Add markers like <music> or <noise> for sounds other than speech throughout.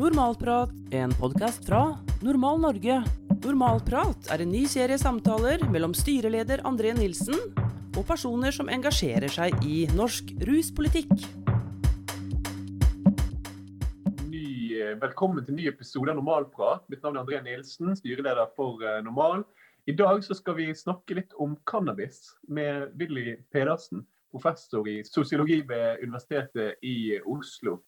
Normalprat, en podkast fra Normal Norge. Normalprat er en ny serie samtaler mellom styreleder André Nilsen og personer som engasjerer seg i norsk ruspolitikk. Ny, eh, velkommen til ny episode av Normalprat. Mitt navn er André Nilsen, styreleder for eh, Normal. I dag skal vi snakke litt om cannabis med Willy Pedersen, professor i sosiologi ved Universitetet i Oslo.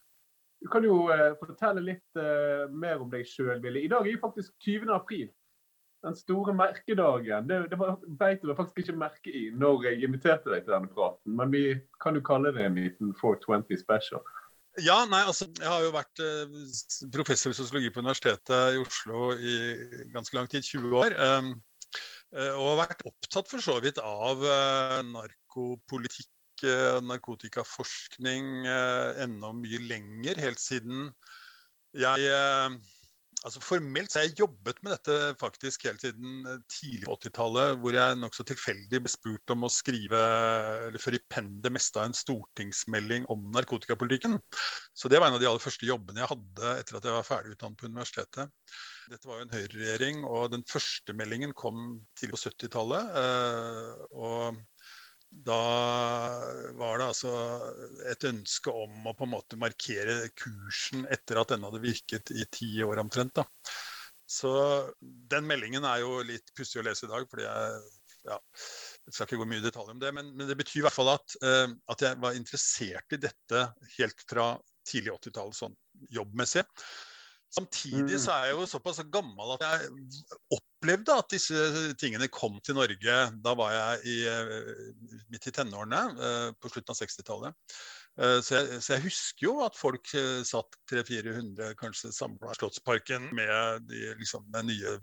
Du kan jo eh, fortelle litt eh, mer om deg sjøl, Ville. I dag er jo faktisk 20. april. Den store merkedagen. Det, det var, beit jeg faktisk ikke merke i når jeg inviterte deg til denne praten, men vi kan jo kalle det en liten 420 special. Ja, nei, altså, Jeg har jo vært eh, professor i sosiologi på Universitetet i Oslo i ganske lang tid, 20 år. Eh, og har vært opptatt for så vidt av eh, narkopolitikk narkotikaforskning eh, enda mye lenger, helt siden jeg eh, Altså Formelt så har jeg jobbet med dette faktisk helt siden tidlig på 80-tallet, hvor jeg nokså tilfeldig ble spurt om å skrive eller føre i penn det meste av en stortingsmelding om narkotikapolitikken. Så det var en av de aller første jobbene jeg hadde etter at jeg var ferdig utdannet på universitetet. Dette var jo en høyreregjering, og den første meldingen kom tidlig på 70-tallet. Og da var det altså et ønske om å på en måte markere kursen etter at den hadde virket i ti år omtrent. da. Så den meldingen er jo litt pussig å lese i dag, fordi jeg ja, jeg skal ikke gå mye i detalj om det, men, men, det betyr i hvert fall at, uh, at jeg var interessert i dette helt fra tidlig 80-tall, sånn jobbmessig. Samtidig så er jeg jo såpass gammel at jeg opplevde at disse tingene kom til Norge. Da var jeg i, eh, midt i tenårene, eh, på slutten av 60-tallet. Eh, så, så, jeg husker jo at folk satt 300-400 kanskje samla i Slottsparken med de liksom, den nye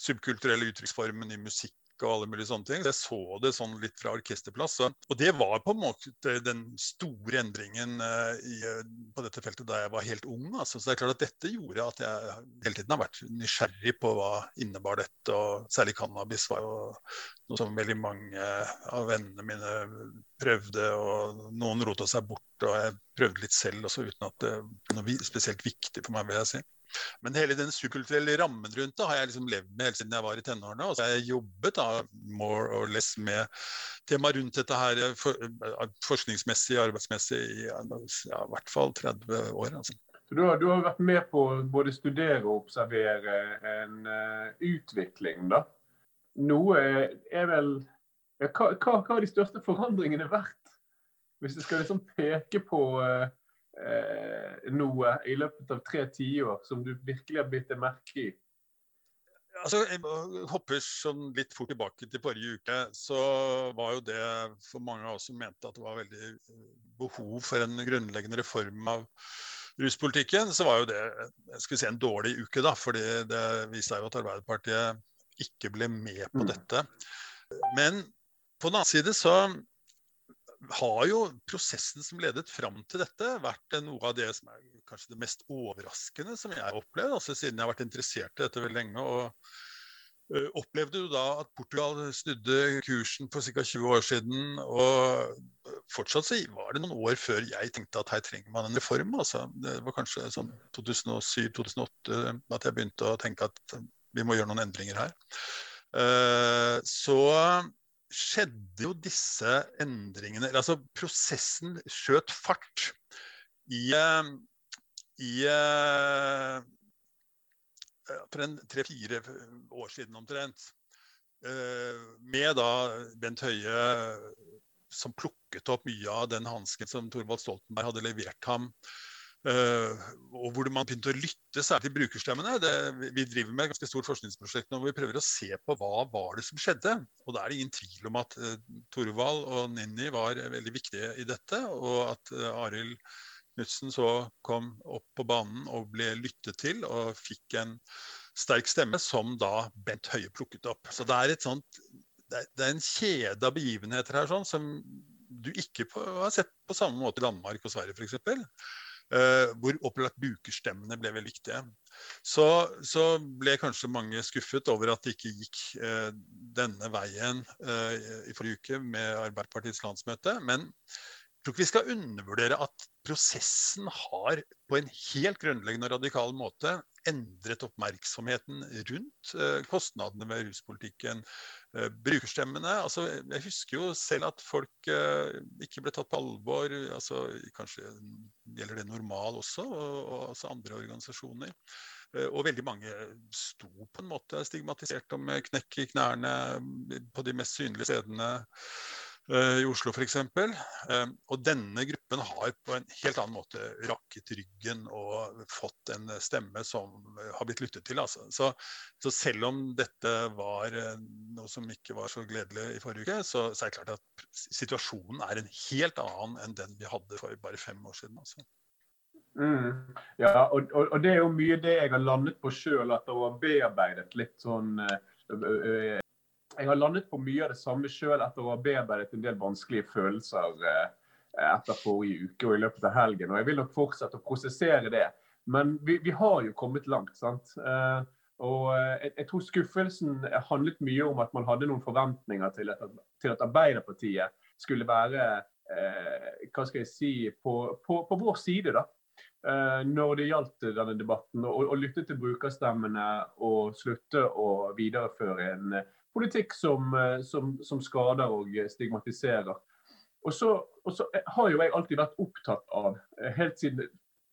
subkulturelle uttrykksformen i musikk og alle mulige sånne ting. Jeg så det sånn litt fra orkesterplass. Og det var på en måte den store endringen uh, i, på dette feltet da jeg var helt ung. Altså. Så det er klart at dette gjorde at jeg hele tiden har vært nysgjerrig på hva innebar dette. Og særlig cannabis var jo noe som veldig mange av vennene mine prøvde, og noen rota seg bort. Og jeg prøvde litt selv også, uten at det var noe spesielt viktig for meg, vil jeg si. Men hele den subkulturelle rammen rundt det har jeg liksom levd med helt siden jeg var i tenårene. Og så har jeg jobbet da more or less med temaet rundt dette her for, forskningsmessig, arbeidsmessig i ja, hvert fall 30 år. altså. Så du har, du har vært med på å både studere og observere en uh, utvikling, da. Noe er vel ja, hva, hva, hva har de største forandringene vært? Hvis du skal liksom peke på uh, eh, noe i løpet av tre tiår som du virkelig har bitt deg merke i? Altså, jeg hopper sånn litt fort tilbake til forrige uke. Så var jo det for mange av oss som mente at det var veldig eh, behov for en grunnleggende reform av ruspolitikken, så var jo det skal vi si, en dårlig uke. da, fordi det viste seg jo at Arbeiderpartiet ikke ble med på mm. dette. Men på den annen side så har jo prosessen som ledet fram til dette, vært noe av det som er kanskje det mest overraskende som jeg har opplevd, altså siden jeg har vært interessert i dette veldig lenge. og Opplevde du da at Portugal snudde kursen for ca. 20 år siden? Og fortsatt så var det noen år før jeg tenkte at her trenger man en reform. Altså. Det var kanskje sånn 2007-2008 at jeg begynte å tenke at vi må gjøre noen endringer her. Så skjedde jo disse endringene Altså prosessen skjøt fart i, eh, i eh, For en tre-fire år siden omtrent. Eh, med da Bent Høie som plukket opp mye av den hansken som Thorvald Stoltenberg hadde levert ham og hvor man begynte å lytte særlig til brukerstemmene. Det, vi driver med et ganske stort forskningsprosjekt nå hvor vi prøver å se på hva var det som skjedde. Og Da er det ingen tvil om at uh, Torvald og Ninni var veldig viktige i dette. Og at uh, Arild Knutsen så kom opp på banen og ble lyttet til og fikk en sterk stemme, som da Bent Høie plukket opp. Så det er, sånt, det er, det er en kjede av begivenheter her sånn, som du ikke på, har sett på samme måte i Danmark og Sverige f.eks. Uh, hvor opplagt brukerstemmene ble veldig viktige. Så, så, ble kanskje mange skuffet over at det ikke gikk uh, denne veien uh, i forrige uke med Arbeiderpartiets landsmøte. Men jeg tror ikke vi skal undervurdere at prosessen har på en helt grunnleggende og radikal måte endret oppmerksomheten rundt eh, kostnadene med ruspolitikken. Eh, brukerstemmene. altså Jeg husker jo selv at folk eh, ikke ble tatt på alvor. altså Kanskje gjelder det Normal også, og, og altså andre organisasjoner. Og veldig mange sto på en måte stigmatisert og med knekk i knærne på de mest synlige stedene. Eh, i Oslo f.eks. Eh, og denne gruppen har på en helt annen måte rakket ryggen og fått en stemme som har blitt lyttet til. Altså. Så, så, selv om dette var eh, noe som ikke var så gledelig i forrige uke, så, så, er det klart at situasjonen er en helt annen enn den vi hadde for bare fem år siden. Altså. Mm. Ja, og, og, og, det er jo mye det jeg har landet på sjøl, at det var bearbeidet litt sånn jeg har landet på mye av det samme sjøl etter å ha bearbeidet en del vanskelige følelser eh, etter forrige uke og i løpet av helgen. Og jeg vil nok fortsette å prosessere det. Men vi, vi har jo kommet langt. sant? Eh, og eh, jeg, jeg, tror skuffelsen handlet mye om at man hadde noen forventninger til at, til at Arbeiderpartiet skulle være eh, hva skal jeg si, på, på, på vår side. da når det gjaldt denne debatten, og lytte til brukerstemmene og slutte å videreføre en politikk som, eh, som, som skader og stigmatiserer. Og så, og så, har jo jeg alltid vært opptatt av, eh, helt siden,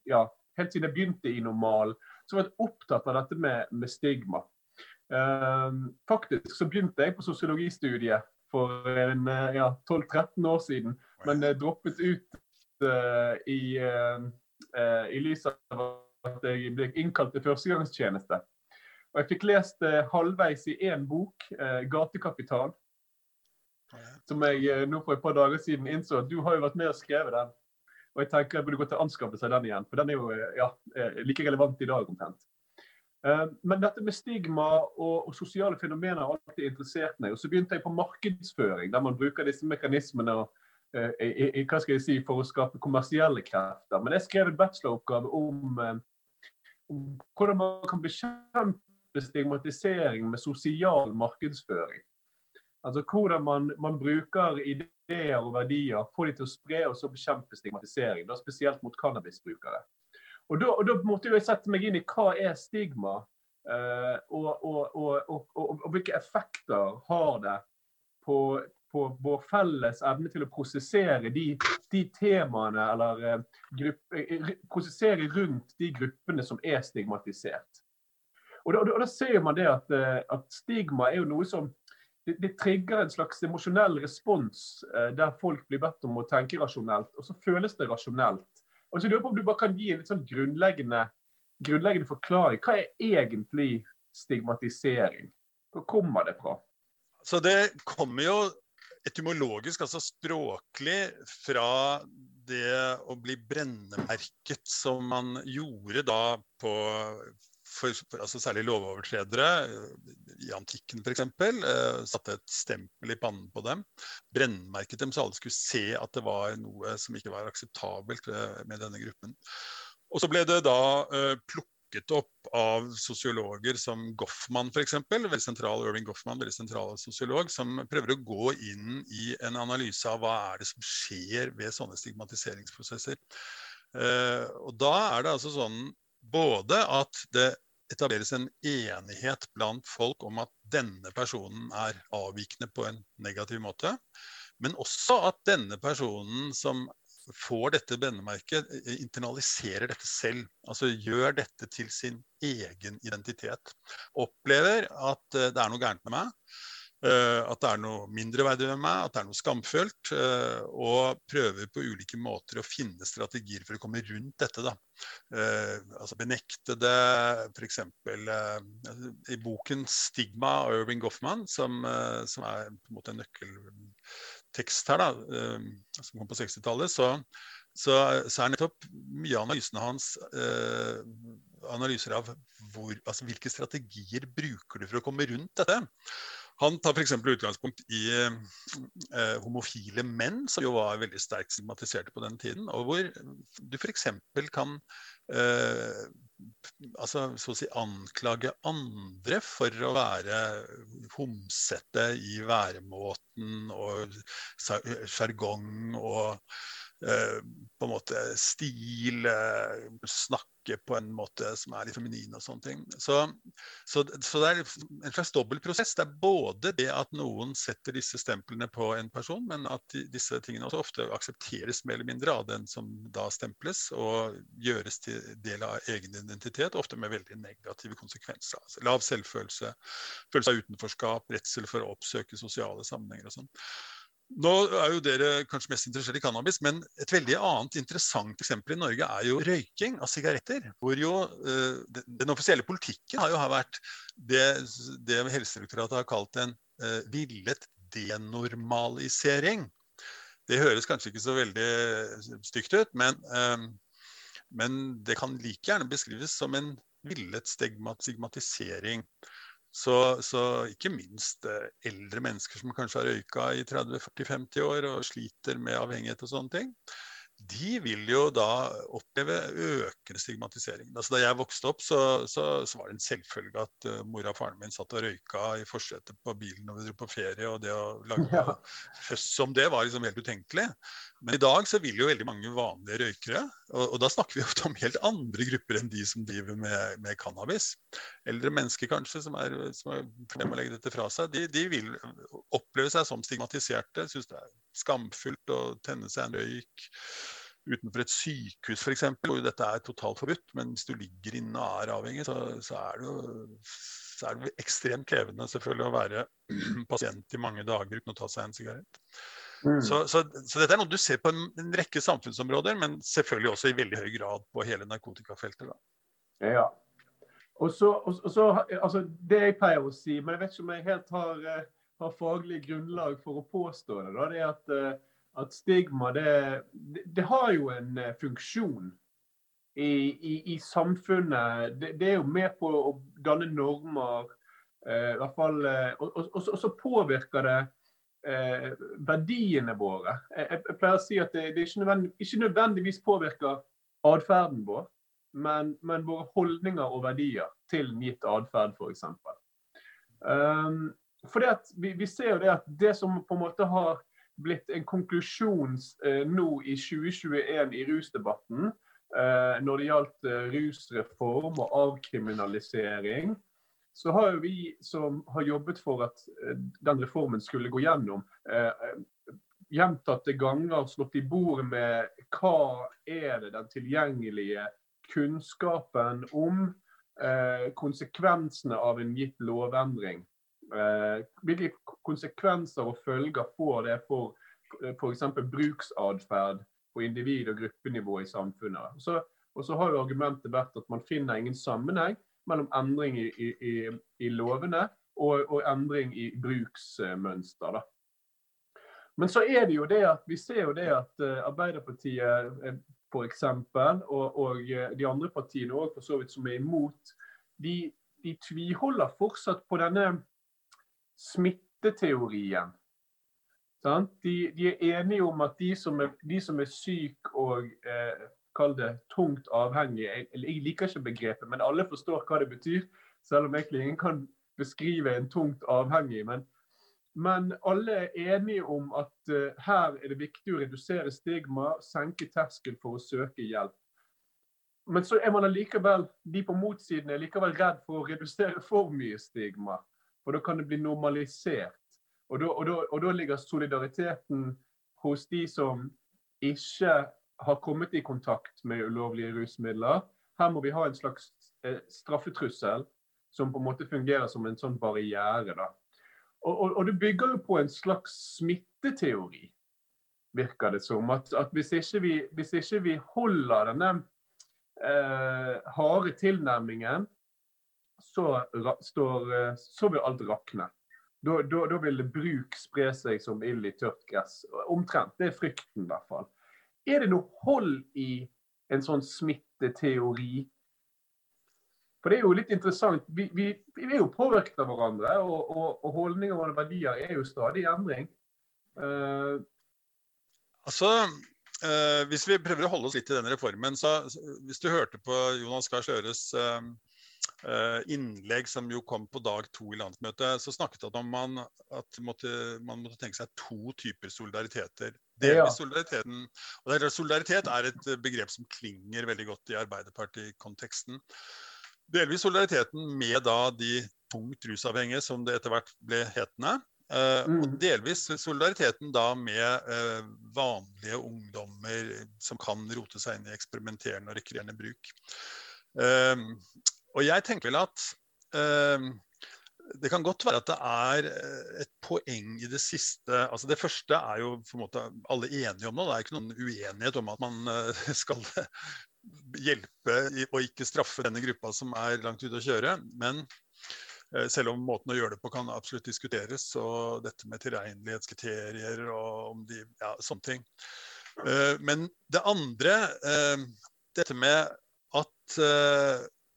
ja, helt siden jeg begynte i Normal, så har jeg vært opptatt av dette med, med stigma. Um, faktisk så begynte jeg på sosiologistudiet for en, ja, 12-13 år siden, men droppet ut uh, i, uh, i lys av at jeg ble innkalt til førstegangstjeneste. Og jeg fikk lest det halvveis i én bok, eh, 'Gatekapital', som jeg eh, nå for et par dager siden innså at du har jo vært med og skrevet den. Og jeg tenker jeg burde gå til å anskaffe seg den igjen, for den er jo eh, ja, eh, like relevant i dag omtrent. Eh, men dette med stigma og, og, sosiale fenomener har alltid interessert meg. Og så begynte jeg på markedsføring, der man bruker disse mekanismene og, i, i, hva skal jeg si, for å skape kommersielle krefter. Men jeg skrev en bacheloroppgave om, om hvordan man kan bekjempe stigmatisering med sosial markedsføring. Altså Hvordan man, man bruker ideer og verdier, får de til å spre og så bekjempe stigmatisering. da Spesielt mot cannabisbrukere. Og da, og da måtte jeg sette meg inn i hva er stigma, eh, og, og, og, hvilke effekter har det på, på, vår felles evne til å prosessere de, de temaene, eller grupp, uh, prosessere rundt de gruppene som er stigmatisert. Og da, og da ser man det at, eh, at, stigma er jo noe som det, det trigger en slags emosjonell respons eh, der folk blir bedt om å tenke rasjonelt, og så føles det rasjonelt. Og så lurer på om du bare kan gi en litt sånn grunnleggende, grunnleggende forklaring. Hva er egentlig stigmatisering? Hvor kommer det fra? Så Det kommer jo etymologisk, altså språklig, fra det å bli brennemerket som man gjorde da på for, for altså særlig lovovertredere eh, i antikken f.eks. Eh, satte et stempel i pannen på dem. Brennmerket dem så alle skulle se at det var noe som ikke var akseptabelt eh, med denne gruppen. Og så ble det da eh, plukket opp av sosiologer som Goffman f.eks. Veldig sentral Irving Goffman, veldig sentral sosiolog, som prøver å gå inn i en analyse av hva er det som skjer ved sånne stigmatiseringsprosesser. Eh, og da er det altså sånn både at det etableres en enighet blant folk om at denne personen er avvikende på en negativ måte, men også at denne personen som får dette brennemerket, internaliserer dette selv. Altså gjør dette til sin egen identitet. Opplever at eh, det er noe gærent med meg. Eh, at det er noe mindreverdig ved meg, at det er noe skamfølt. Eh, og prøver på ulike måter å finne strategier for å komme rundt dette. Da. Eh, altså benekte det, f.eks. i boken 'Stigma' av Irving Goffman, som, som, er på en måte en nøkkeltekst her, da, som kom på 60-tallet, så, så, så, er nettopp mye av analysene hans eh, analyser av hvor, altså, hvilke strategier bruker du for å komme rundt dette. Han tar f.eks. utgangspunkt i eh, homofile menn, som jo var veldig sterkt stigmatiserte på den tiden. Og hvor du f.eks. kan eh, altså, så å si anklage andre for å være homsete i væremåten og sjargong og Eh, på en måte stil, eh, snakke på en måte som er litt feminin og sånne ting. Så, så, så, det er en slags dobbel prosess. Det er både det at noen setter disse stemplene på en person, men at disse tingene også ofte aksepteres mer eller mindre av den som da stemples, og gjøres til del av egen identitet, ofte med veldig negative konsekvenser. Altså, lav selvfølelse, følelse av utenforskap, redsel for å oppsøke sosiale sammenhenger og sånn. Nå er jo dere kanskje mest interessert i cannabis, men et veldig annet interessant eksempel i Norge er jo røyking av sigaretter. Hvor jo uh, den, offisielle politikken har jo vært det, det Helsedirektoratet har kalt en uh, villet denormalisering. Det høres kanskje ikke så veldig stygt ut, men, uh, men det kan like gjerne beskrives som en villet stigmatisering. Så, så, ikke minst eh, eldre mennesker som kanskje har røyka i 30-40-50 år og sliter med avhengighet og sånne ting de vil jo da oppleve økende stigmatisering. Altså, da jeg vokste opp, så, så, så var det en selvfølge at uh, mora og faren min satt og røyka i forsetet på bilen når vi dro på ferie. Og det å lage ja. føss som det var liksom helt utenkelig. Men i dag så vil jo veldig mange vanlige røykere, og, og da snakker vi ofte om helt andre grupper enn de som driver med, med cannabis. Eldre mennesker kanskje, som er, som er for dem å legge dette fra seg, de, de vil oppleve seg som stigmatiserte. Synes det er skamfullt å tenne seg en røyk utenfor et sykehus f.eks., hvor dette er totalt forbudt. Men hvis du ligger inne og er avhengig, så, så, er det jo, så er det ekstremt krevende selvfølgelig å være <clears throat> pasient i mange dager uten å ta seg en sigarett. Mm. Så, så, så, dette er noe du ser på en, en, rekke samfunnsområder, men selvfølgelig også i veldig høy grad på hele narkotikafeltet. Da. Ja. Og så, og, og så, altså, Det jeg pleier å si, men jeg vet ikke om jeg helt har, eh, har faglig grunnlag for å påstå det, da, det er at uh, at stigma det, det, har jo en eh, funksjon i, i, i samfunnet. Det, det, er jo med på å danne normer. Eh, i hvert fall, eh, og, og, og, så påvirker det eh, verdiene våre. Jeg, jeg, pleier å si at det, det ikke, nødvendig, ikke, nødvendigvis påvirker atferden vår, men, men, våre holdninger og verdier til en gitt atferd, f.eks. Um, for vi, vi ser jo det at det som på en måte har blitt en konklusjon eh, nå i 2021 i rusdebatten eh, når det gjaldt eh, rusreform og avkriminalisering. Så har vi som har jobbet for at den reformen skulle gå gjennom, gjentatte ganger slått i bordet med hva er det den tilgjengelige kunnskapen om konsekvensene av en gitt lovendring hvilke konsekvenser og følger får det for f.eks. bruksatferd på individ- og gruppenivå i samfunnet. Så, og så har jo argumentet vært at man finner ingen sammenheng mellom endring i, i, i lovene og, og, endring i bruksmønster. Da. Men så er det jo det at vi ser jo det at uh, Arbeiderpartiet f.eks. Og, og de andre partiene også, for så vidt som er imot, de, de tviholder fortsatt på denne smitteteorien. De, de, er enige om at de som er, de som er syk og eh, kall det tungt avhengige jeg, jeg, liker ikke begrepet, men alle forstår hva det betyr. Selv om egentlig ingen kan beskrive en tungt avhengig. Men, men alle er enige om at eh, her er det viktig å redusere stigma, senke terskel for å søke hjelp. Men så er man allikevel, de på motsiden er likevel redd for å redusere for mye stigma. For da kan det bli normalisert. Og da, ligger solidariteten hos de som ikke har kommet i kontakt med ulovlige rusmidler. Her må vi ha en slags eh, straffetrussel som på en måte fungerer som en sånn barriere. da. Og, og, og, det bygger jo på en slags smitteteori, virker det som. At, at hvis, ikke vi, hvis, ikke vi, holder denne eh, harde tilnærmingen så, står, eh, så vil alt rakne. Da, da, da, vil bruk spre seg som ild i tørt gress. Omtrent. Det er frykten, i hvert fall. Er det noe hold i en sånn smitteteori? For det er jo litt interessant. Vi, vi, vi er jo påvirket av hverandre, og, og, og, holdninger og verdier er jo stadig i endring. Uh, altså, uh, hvis vi prøver å holde oss litt i denne reformen, så hvis du hørte på Jonas Gahr Støres uh, innlegg som jo kom på dag to i landsmøtet, så snakket han om man, at måtte, man måtte tenke seg to typer solidariteter. Delvis solidariteten, og det er, Solidaritet er et begrep som klinger veldig godt i Arbeiderpartikonteksten. Delvis solidariteten med da de tungt rusavhengige, som det etter hvert ble hetende. Uh, mm. Og delvis solidariteten da med uh, vanlige ungdommer som kan rote seg inn i eksperimenterende og rekreerende bruk. Uh, og jeg tenker vel at det kan godt være at det er et poeng i det siste altså Det første er jo på en måte alle enige om nå. Det er ikke noen uenighet om at man <laughs> skal hjelpe og ikke straffe denne gruppa som er langt ute å kjøre. Men Eh, selv om måten å gjøre det på kan absolutt diskuteres. Og dette med tilregnelighetskriterier og om de Ja, sånne ting. Eh, men det andre, eh, dette med at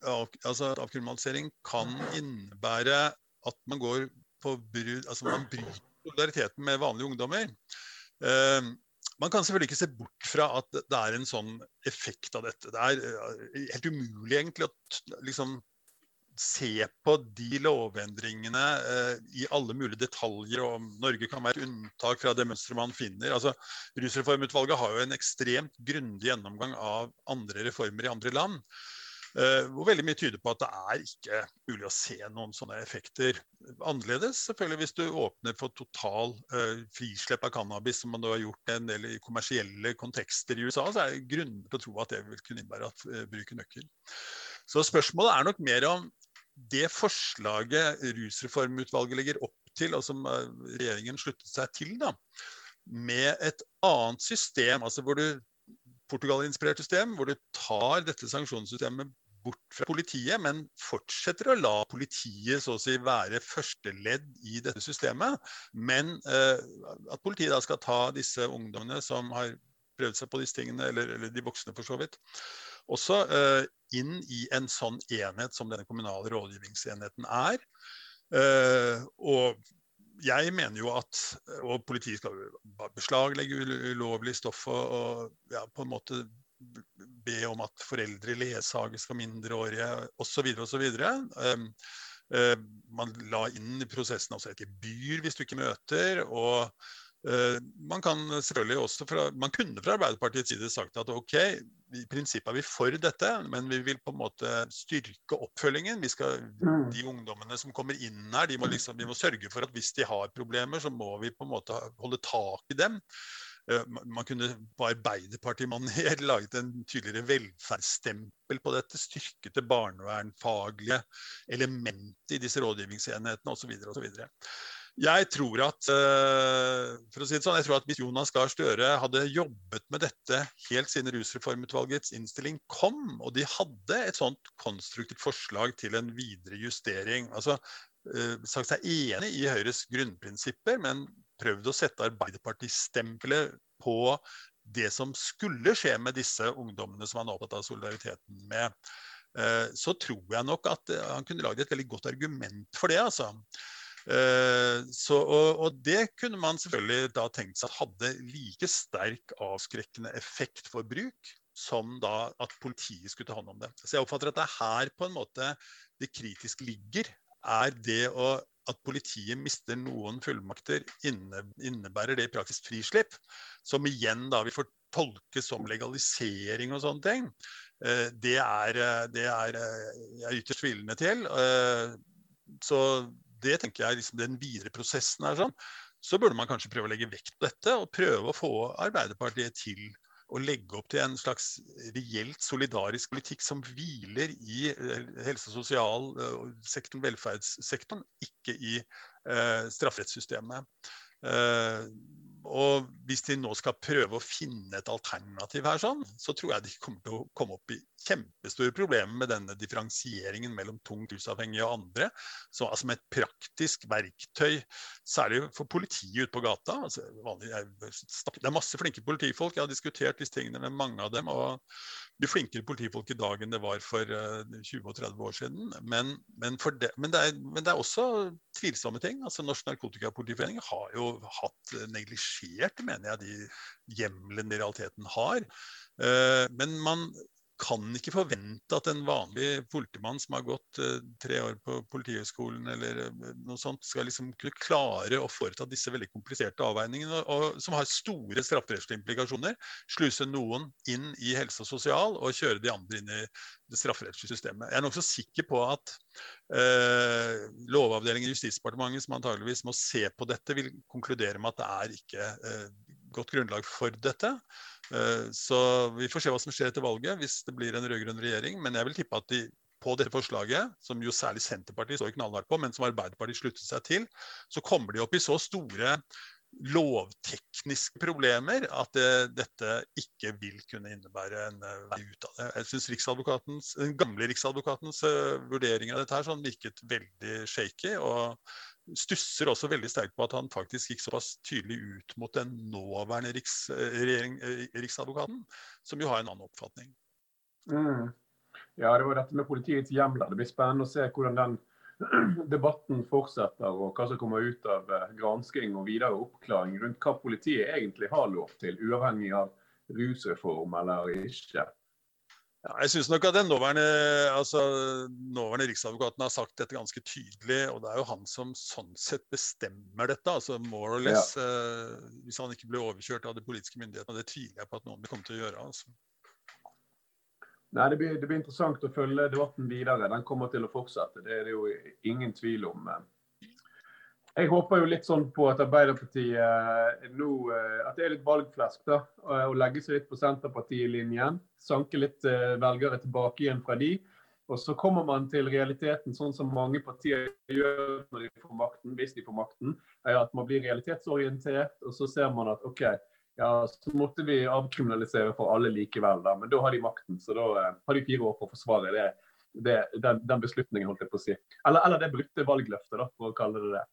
altså avkriminalisering kan innebære at man går på brud, Altså man bryter solidariteten med vanlige ungdommer. Man kan selvfølgelig ikke se bort fra at det er en sånn effekt av dette. Det er helt umulig egentlig å liksom se på de lovendringene eh, i alle mulige detaljer, og om Norge kan være et unntak fra det mønsteret man finner. Altså, Rusreformutvalget har jo en ekstremt grundig gjennomgang av andre reformer i andre land. Eh, hvor veldig mye tyder på at det er ikke mulig å se noen sånne effekter. Annerledes selvfølgelig hvis du åpner for total eh, frislepp av cannabis, som man har gjort en del i kommersielle kontekster i USA, så er det grunner til å tro at det vil kunne innebære at eh, bruken øker. Så spørsmålet er nok mer om det forslaget rusreformutvalget legger opp til, og som regjeringen sluttet seg til, da, med et annet system, altså hvor du Portugal-inspirert system, hvor du tar dette sanksjonssystemet bort fra politiet, men fortsetter å la politiet så å si være førsteledd i dette systemet. Men eh, at politiet da skal ta disse ungdommene som har prøvd seg på disse tingene, eller, eller de voksne for så vidt, også eh, inn i en sånn enhet som denne kommunale rådgivningsenheten er. Eh, og jeg mener jo at Og politiet skal beslaglegge ulovlig stoff og, og ja, på en måte be om at foreldre ledsages for mindreårige osv. osv. Um, uh, man la inn i prosessen også et gebyr hvis du ikke møter. og uh, man kan selvfølgelig også fra, man kunne fra Arbeiderpartiets side sagt at ok, i prinsippet er vi for dette, men vi vil på en måte styrke oppfølgingen. Skal, mm. de ungdommene som kommer inn her, de må, liksom, de må, sørge for at hvis de har problemer, så må vi på en måte holde tak i dem. Eh, man kunne på Arbeiderpartimaner <laughs> laget en tydeligere velferdsstempel på dette. Styrket det barnevernfaglige elementet i disse rådgivningsenhetene osv. Jeg tror at eh, for å si det sånn, jeg tror at hvis Jonas Gahr Støre hadde jobbet med dette helt siden Rusreformutvalgets innstilling kom, og de hadde et sånt konstruktivt forslag til en videre justering altså eh, sagt seg enig i Høyres grunnprinsipper, men prøvd å sette Arbeiderpartistempelet på det som skulle skje med disse ungdommene som han er opptatt av solidariteten med, eh, så tror jeg nok at han kunne lagd et veldig godt argument for det. altså. Eh, så, og, og, det kunne man selvfølgelig da tenkt seg hadde like sterk avskrekkende effekt for bruk som da at politiet skulle ta hånd om det. Så jeg oppfatter at det er her på en måte det kritisk ligger. Er det å, at politiet mister noen fullmakter, inne, innebærer det i praksis frislipp? Som igjen da vi får tolke som legalisering og sånne ting. Eh, det er, eh, det er jeg ytterst tvilende til. Så det tenker jeg liksom den videre prosessen er sånn, så burde man kanskje prøve å legge vekt på dette og prøve å få Arbeiderpartiet til å legge opp til en slags reelt solidarisk politikk som hviler i eh, helse- og sosialsektoren, velferdssektoren, ikke i eh, strafferettssystemet. Eh, og hvis de nå skal prøve å finne et alternativ her, sånn, så tror jeg de kommer til å komme opp i kjempestore problemer med denne differensieringen mellom tungt rusavhengige og andre. Så altså, Som et praktisk verktøy, særlig for politiet ute på gata. Altså, vanlig, det er masse flinke politifolk, jeg har diskutert disse tingene med mange av dem. og blir flinkere politifolk i dag enn det var for 20 eh, og 30 år siden. Men, men, det, men, det er, men, det, er, også tvilsomme ting. Altså Norsk Narkotikapolitiforening har jo hatt neglisjert, mener jeg, de hjemlene de i realiteten har. Uh, men man kan ikke forvente at en vanlig politimann som har gått uh, tre år på Politihøgskolen eller uh, noe sånt, skal liksom klare å foreta disse veldig kompliserte avveiningene, og, som har store strafferettslige implikasjoner. Sluse noen inn i helse og sosial, og kjøre de andre inn i det strafferettslige systemet. Jeg er nokså sikker på at eh, Lovavdelingen i Justisdepartementet, som antageligvis må se på dette, vil konkludere med at det er ikke godt grunnlag for dette. Eh, så vi får se hva som skjer etter valget hvis det blir en rød-grønn regjering. Men jeg vil tippe at de på dette forslaget, som jo særlig Senterpartiet står knallhardt på, men som Arbeiderpartiet sluttet seg til, så kommer de opp i så store lovtekniske problemer at det, dette ikke vil kunne innebære en uh, vei ut av det. Jeg syns den gamle riksadvokatens uh, vurdering av dette her sånn virket veldig shaky. og stusser også veldig sterkt på at han faktisk gikk såpass tydelig ut mot den nåværende riks, regjering, eh, riksadvokaten, som jo har en annen oppfatning. Mm. Ja, det var dette med politiets hjemler. Det blir spennende å se hvordan den <clears throat> debatten fortsetter, og hva som kommer ut av eh, gransking og videre oppklaring rundt hva politiet egentlig har lov til, uavhengig av rusreform eller ikke. Ja, jeg synes nok at den nåværende, altså, nåværende riksadvokaten har sagt dette ganske tydelig. Og det er jo han som sånn sett bestemmer dette. altså more or less, ja. eh, Hvis han ikke blir overkjørt av de politiske myndighetene. Det tviler jeg på at noen vil komme til å gjøre. altså. Nei, det blir, det blir, interessant å følge debatten videre. Den kommer til å fortsette. Det er det jo ingen tvil om. Jeg håper jo litt sånn på at Arbeiderpartiet eh, nå eh, At det er litt valgflesk, da. Å legge seg litt på Senterpartiet-linjen. Sanke litt eh, velgere tilbake igjen fra de. Og så kommer man til realiteten, sånn som mange partier gjør når de får makten, hvis de får makten. er At man blir realitetsorientert, og så ser man at OK, ja, så måtte vi avkriminalisere for alle likevel, da. Men da har de makten, så da har de fire år på å forsvare det, det, den, den, beslutningen, holdt jeg på å si. Eller, eller det brutte valgløftet, da, for å kalle det det.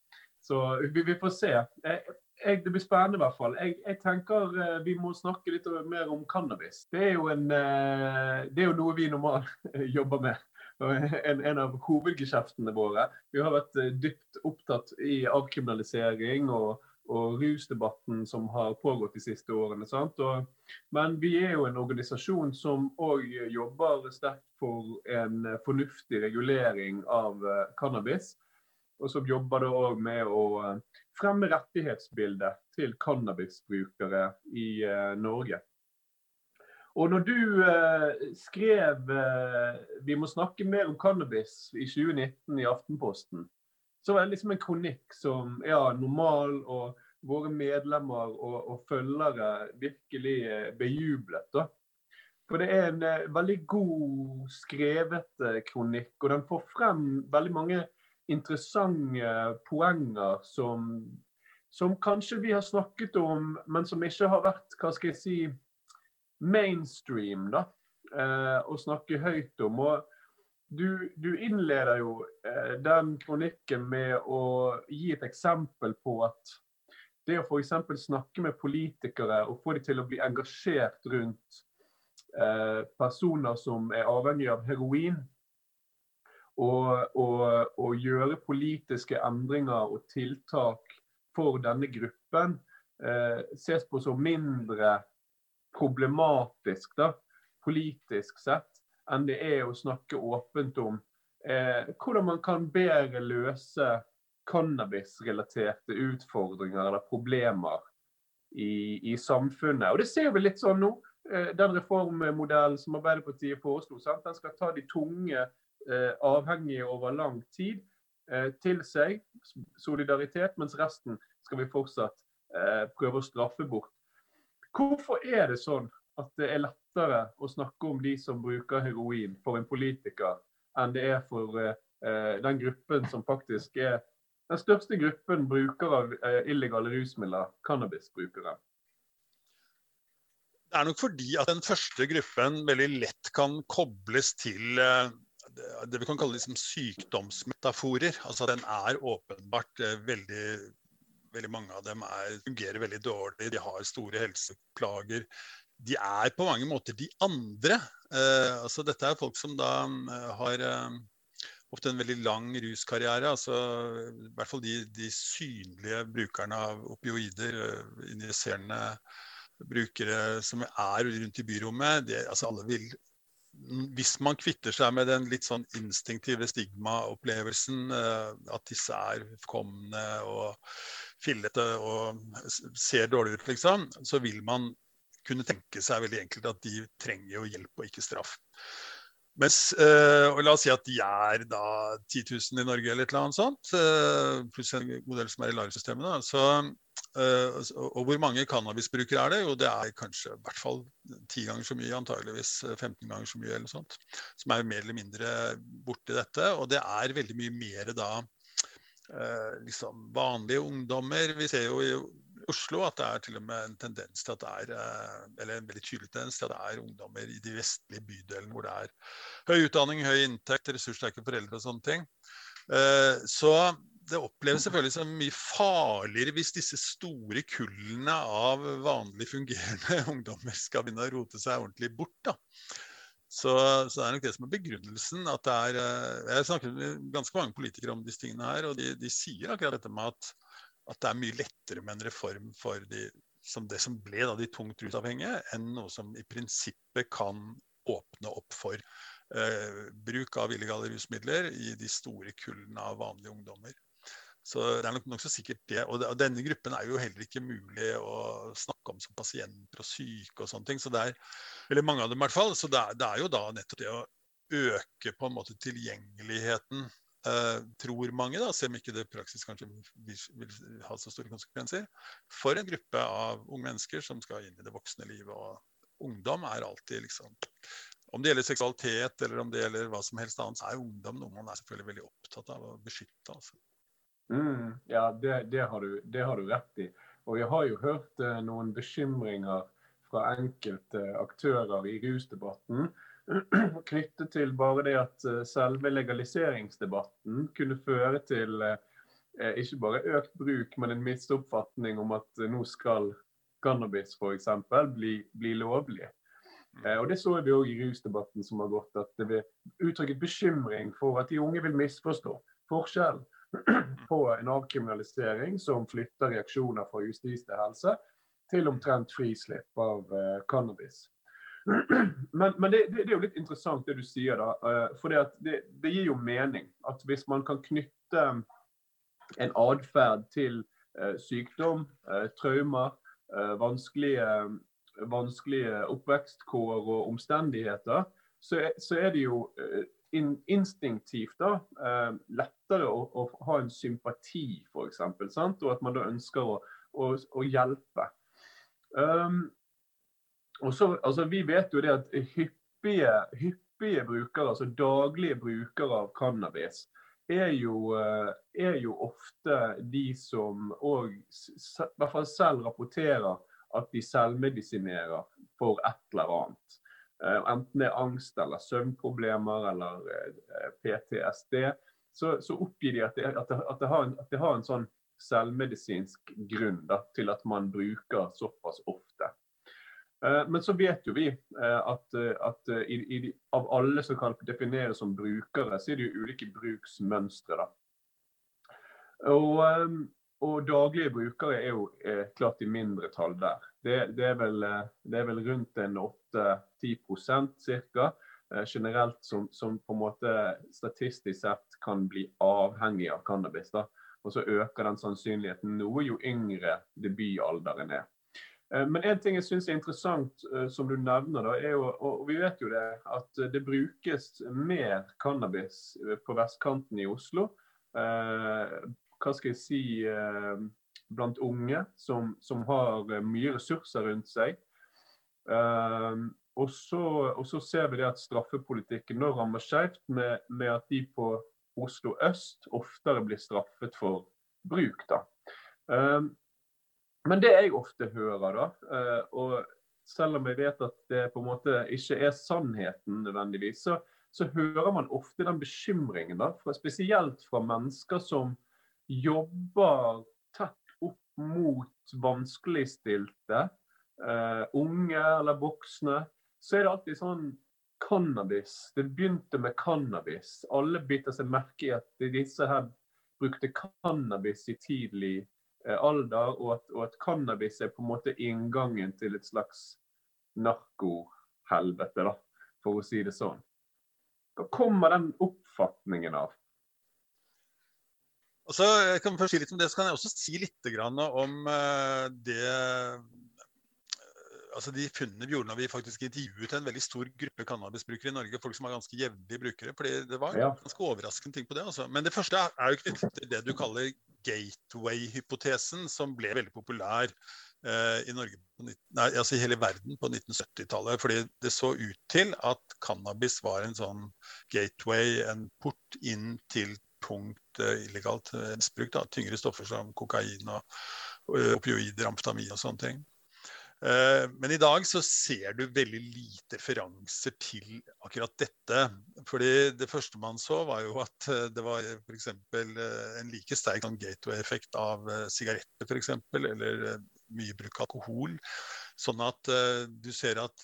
Så vi, vi får se. Jeg, jeg, det blir spennende i hvert fall. Jeg, jeg, tenker eh, vi må snakke litt mer om cannabis. Det er jo, en, eh, det er jo noe vi normalt <laughs> jobber med. En, en, av hovedgeskjeftene våre. Vi har vært eh, dypt opptatt i avkriminalisering og, og rusdebatten som har pågått de siste årene. Og, men vi er jo en organisasjon som òg jobber sterkt for en fornuftig regulering av cannabis og som jobber da òg med å eh, fremme rettighetsbildet til cannabisbrukere i uh, Norge. Og når du uh, skrev 'Vi må snakke mer om cannabis' i 2019 i Aftenposten, så var det liksom en kronikk som ja, normal og våre medlemmer og, og følgere virkelig bejublet. da. For det er en veldig god skrevet kronikk, og den får frem veldig mange interessante poenger som, som kanskje vi har snakket om, men som ikke har vært hva skal jeg si, mainstream da, eh, å snakke høyt om. Og du, du innleder jo eh, den kronikken med å gi et eksempel på at det å f.eks. snakke med politikere og få dem til å bli engasjert rundt eh, personer som er avhengig av heroin, å gjøre politiske endringer og tiltak for denne gruppen eh, ses på som mindre problematisk da, politisk sett enn det er å snakke åpent om eh, hvordan man kan bedre løse cannabisrelaterte utfordringer eller problemer i, i, samfunnet. Og Det ser vi litt sånn nå. Eh, den reformmodellen som Arbeiderpartiet foreslo, den skal ta de tunge avhengige over lang tid eh, til seg solidaritet, mens resten skal vi fortsatt eh, prøve å straffe bort. Hvorfor er det sånn at det er lettere å snakke om de som bruker heroin for en politiker, enn det er for den gruppen som faktisk er den største gruppen brukere av illegale rusmidler, cannabisbrukere? Det er nok fordi at den første gruppen veldig lett kan kobles til det vi kan kalle liksom sykdomsmetaforer. Altså Den er åpenbart eh, veldig Veldig mange av dem er, fungerer veldig dårlig, de har store helseplager. De er på mange måter de andre. Eh, altså Dette er folk som da eh, har eh, ofte en veldig lang ruskarriere. altså I hvert fall de, de synlige brukerne av opioider, eh, injiserende brukere som er rundt i byrommet. De, altså alle vil hvis man kvitter seg med den litt sånn instinktive stigmaopplevelsen, uh, at disse er komne og fillete og ser dårlig ut, liksom, så vil man kunne tenke seg veldig enkelt at de trenger jo hjelp og ikke straff. Mens, uh, og La oss si at de er da 10 000 i Norge eller et eller annet sånt, uh, pluss en god del som er i LAR-systemet. Uh, og hvor mange cannabisbrukere er det? Jo, det er kanskje i hvert fall ti ganger så mye, antageligvis 15 ganger så mye, eller sånt, som er mer eller mindre borti dette. Og det er veldig mye mer da liksom vanlige ungdommer. Vi ser jo i Oslo at det er til og med en tendens til at det er eh, eller en veldig tydelig tendens til at det er ungdommer i de vestlige bydelene hvor det er høy utdanning, høy inntekt, ressurssterke foreldre og sånne ting. Eh, så det oppleves selvfølgelig som mye farligere hvis disse store kullene av vanlig fungerende <laughs> ungdommer skal begynne å rote seg ordentlig bort. da. Så, så, det er nok det som er begrunnelsen. at det er, eh, Jeg har snakket med ganske mange politikere om disse tingene her, og de, de sier akkurat dette med at at det er mye lettere med en reform for de, som det som ble da, de tungt rusavhengige, enn noe som i prinsippet kan åpne opp for eh, bruk av illegale rusmidler i de store kullene av vanlige ungdommer. Så det er nok nokså sikkert det. Og, denne gruppen er jo heller ikke mulig å snakke om som pasienter og syke og sånne ting. Så det er, eller mange av dem i hvert fall. Så det er, det er jo da nettopp det å øke på en måte tilgjengeligheten eh, tror mange, da, selv om ikke det praksis kanskje vil, vil, ha så store konsekvenser, for en gruppe av unge mennesker som skal inn i det voksne livet. Og ungdom er alltid liksom Om det gjelder seksualitet eller om det gjelder hva som helst annet, så er ungdom noe man er selvfølgelig veldig opptatt av å beskytte. Altså. Mm, ja, det, det, har du, det, har du, rett i. Og jeg har jo hørt uh, noen bekymringer fra enkelte aktører i rusdebatten <clears throat> knyttet til bare det at eh, selve legaliseringsdebatten kunne føre til eh, ikke bare økt bruk, men en misoppfatning om at eh, nå skal cannabis f.eks. Bli, bli lovlig. Og Det så vi òg i rusdebatten som har gått, at det ble uttrykket bekymring for at de unge vil misforstå forskjellen <clears throat> på en avkriminalisering som flytter reaksjoner fra justis til helse, til omtrent frislipp av cannabis. <clears throat> Men, men det, det, det, er jo litt interessant det du sier, da. Eh, for det, det, gir jo mening at hvis man kan knytte en atferd til sykdom, traumer, vanskelige, vanskelige oppvekstkår og omstendigheter, så, så er det jo in, instinktivt da, lettere å, å, ha en sympati, f.eks. Og at man da ønsker å, å, å hjelpe. Um, og så, altså, Vi vet jo det at hyppige, hyppige brukere, altså daglige brukere av cannabis, er jo, eh, er jo ofte de som òg hvert fall selv rapporterer at de selvmedisinerer for et eller annet. Eh, enten det er angst eller søvnproblemer eller eh, PTSD, så, så oppgir de at det, at, det, at, det en, at det, har en sånn selvmedisinsk grunn da, til at man bruker såpass ofte. Eh, men så vet jo vi eh, at, eh, at i, i, av alle som kan defineres som brukere, så er det jo ulike bruksmønstre. da. Og, og, daglige brukere er jo klart i mindretall der. Det, det, er vel, det, er vel, rundt en 8-10% ca. Generelt som, som, på en måte statistisk sett kan bli avhengig av cannabis. da. Og så øker den sannsynligheten noe jo yngre debutalderen er. Eh, men en ting jeg syns er interessant, eh, som du nevner, da, er jo, og vi vet jo det, at det brukes mer cannabis eh, på vestkanten i Oslo. hva skal jeg si blant unge som, som har mye ressurser rundt seg. Og, så, ser vi det at straffepolitikken nå rammer skjevt med, med, at de på Oslo øst oftere blir straffet for bruk. da. Men det jeg ofte hører, da, eh, og selv om jeg vet at det på en måte ikke er sannheten nødvendigvis, så, så hører man ofte den bekymringen, da, spesielt fra mennesker som jobber tett opp mot vanskeligstilte, uh, unge eller voksne. Så er det alltid sånn cannabis. Det begynte med cannabis. Alle biter seg merke i at disse her brukte cannabis i tidlig Eh, alder, og at, og at, cannabis er på en måte inngangen til et slags narkohelvete. da. for å si det sånn. Hva kommer den oppfatningen av? og jeg kan først si litt om det, så kan jeg også si litt om uh, det altså de funnene vi gjorde når vi faktisk intervjuet en veldig stor gruppe cannabisbrukere i Norge, folk som var ganske jevnlige brukere, fordi det var ja. ganske overraskende ting på det. Altså. Men det første er jo knyttet til det du kaller gateway-hypotesen, som ble veldig populær eh, i Norge, nei, altså i hele verden på 1970-tallet. Fordi det så ut til at cannabis var en sånn gateway, en port inn til tungt eh, illegalt uh, misbruk. Tyngre stoffer som kokain og uh, opioider, amfetamin og sånne ting. Eh, men i dag så ser du veldig lite referanser til akkurat dette. Fordi det første man så, var jo at eh, det var f.eks. Eh, en like sterk sånn gateway-effekt av sigaretter f.eks. Eller mye bruk av alkohol. Sånn at du ser at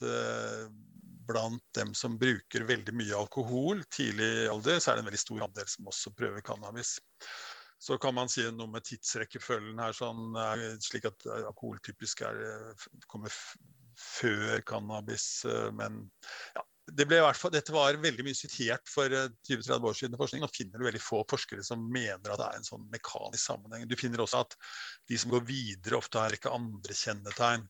blant dem som bruker veldig mye alkohol tidlig i alder, så er det en veldig stor andel som også prøver cannabis. Så kan man si noe med tidsrekkefølgen her, sånn, slik at eh, alkohol typisk er, eh, kommer før cannabis. Eh, men ja, det fall, dette var veldig mye sitert for 20-30 år siden i forskning. Nå finner du veldig få forskere som mener at det er en sånn mekanisk sammenheng. Du finner også at de som går videre, ofte har rekke andre kjennetegn.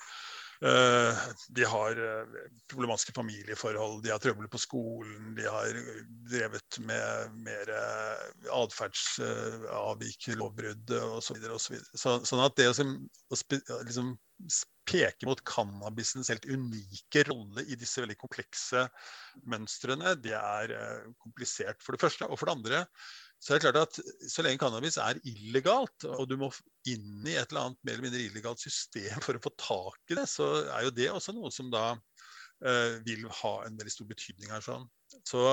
Eh, de har eh, problematiske familieforhold, de har trøbbel på skolen, de har drevet med mer eh, atferdsavvik, lovbrudd osv. Så så, sånn at det å liksom, peke mot cannabisens helt unike rolle i disse veldig komplekse mønstrene, det er komplisert for det første. Og for det andre så er det klart at så lenge cannabis er illegalt, og du må inn i et eller annet mer eller mindre illegalt system for å få tak i det, så er jo det også noe som da uh, vil ha en veldig stor betydning her. sånn. Så,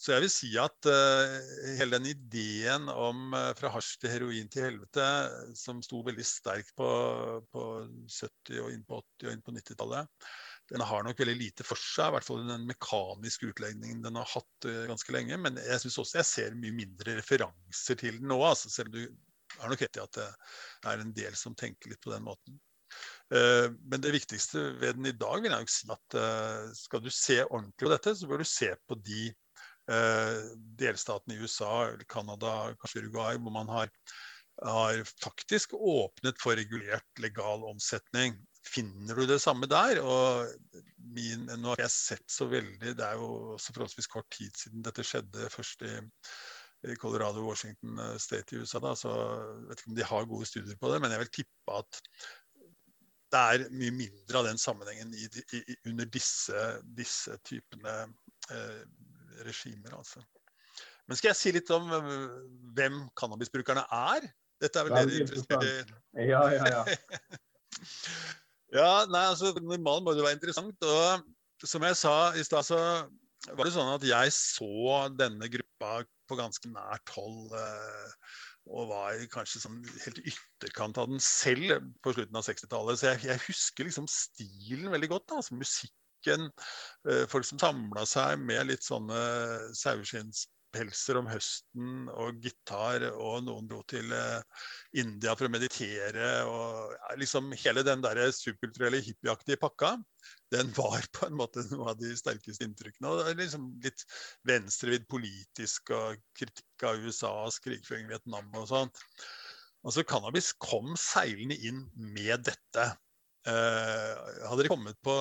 så jeg vil si at uh, hele den ideen om uh, fra hasj til heroin til helvete, som sto veldig sterkt på, på 70- og inn på 80- og inn på 90-tallet, den har nok veldig lite for seg, i hvert fall den mekaniske utlegningen den har hatt uh, ganske lenge. Men jeg syns også jeg ser mye mindre referanser til den nå. Altså, selv om du har nok rett i at det er en del som tenker litt på den måten. Men det viktigste ved den i dag vil jeg nok si at skal du se ordentlig på dette, så bør du se på de delstatene i USA, Canada, kanskje Uruguay, hvor man har har faktisk åpnet for regulert legal omsetning finner du det samme der. Og min, nå har jeg sett så veldig Det er jo også forholdsvis kort tid siden dette skjedde først i, i Colorado, Washington eh, State i USA. Da, så jeg vet ikke om de har gode studier på det, men jeg vil tippe at det er mye mindre av den sammenhengen i, i, under disse, disse typene eh, regimer. Altså. Men skal jeg si litt om eh, hvem cannabisbrukerne er? Dette er vel dere interessert i? Ja, ja, ja. <laughs> Ja, nei, altså Normalt må det være interessant. Og som jeg sa i stad, så var det sånn at jeg så denne gruppa på ganske nært hold. Eh, og var kanskje sånn helt ytterkant av den selv på slutten av 60-tallet. Så jeg, jeg, husker liksom stilen veldig godt. da, altså Musikken, eh, folk som samla seg med litt sånne saueskinnspelser om høsten og gitar, og noen dro til eh, India for å meditere. og liksom Hele den der superkulturelle hippieaktige pakka, den var på en måte noe av de sterkeste inntrykkene. og liksom Litt venstrevidd politisk og kritikk av USAs krigføring i Vietnam og sånt. Altså Cannabis kom seilende inn med dette. Uh, hadde de kommet på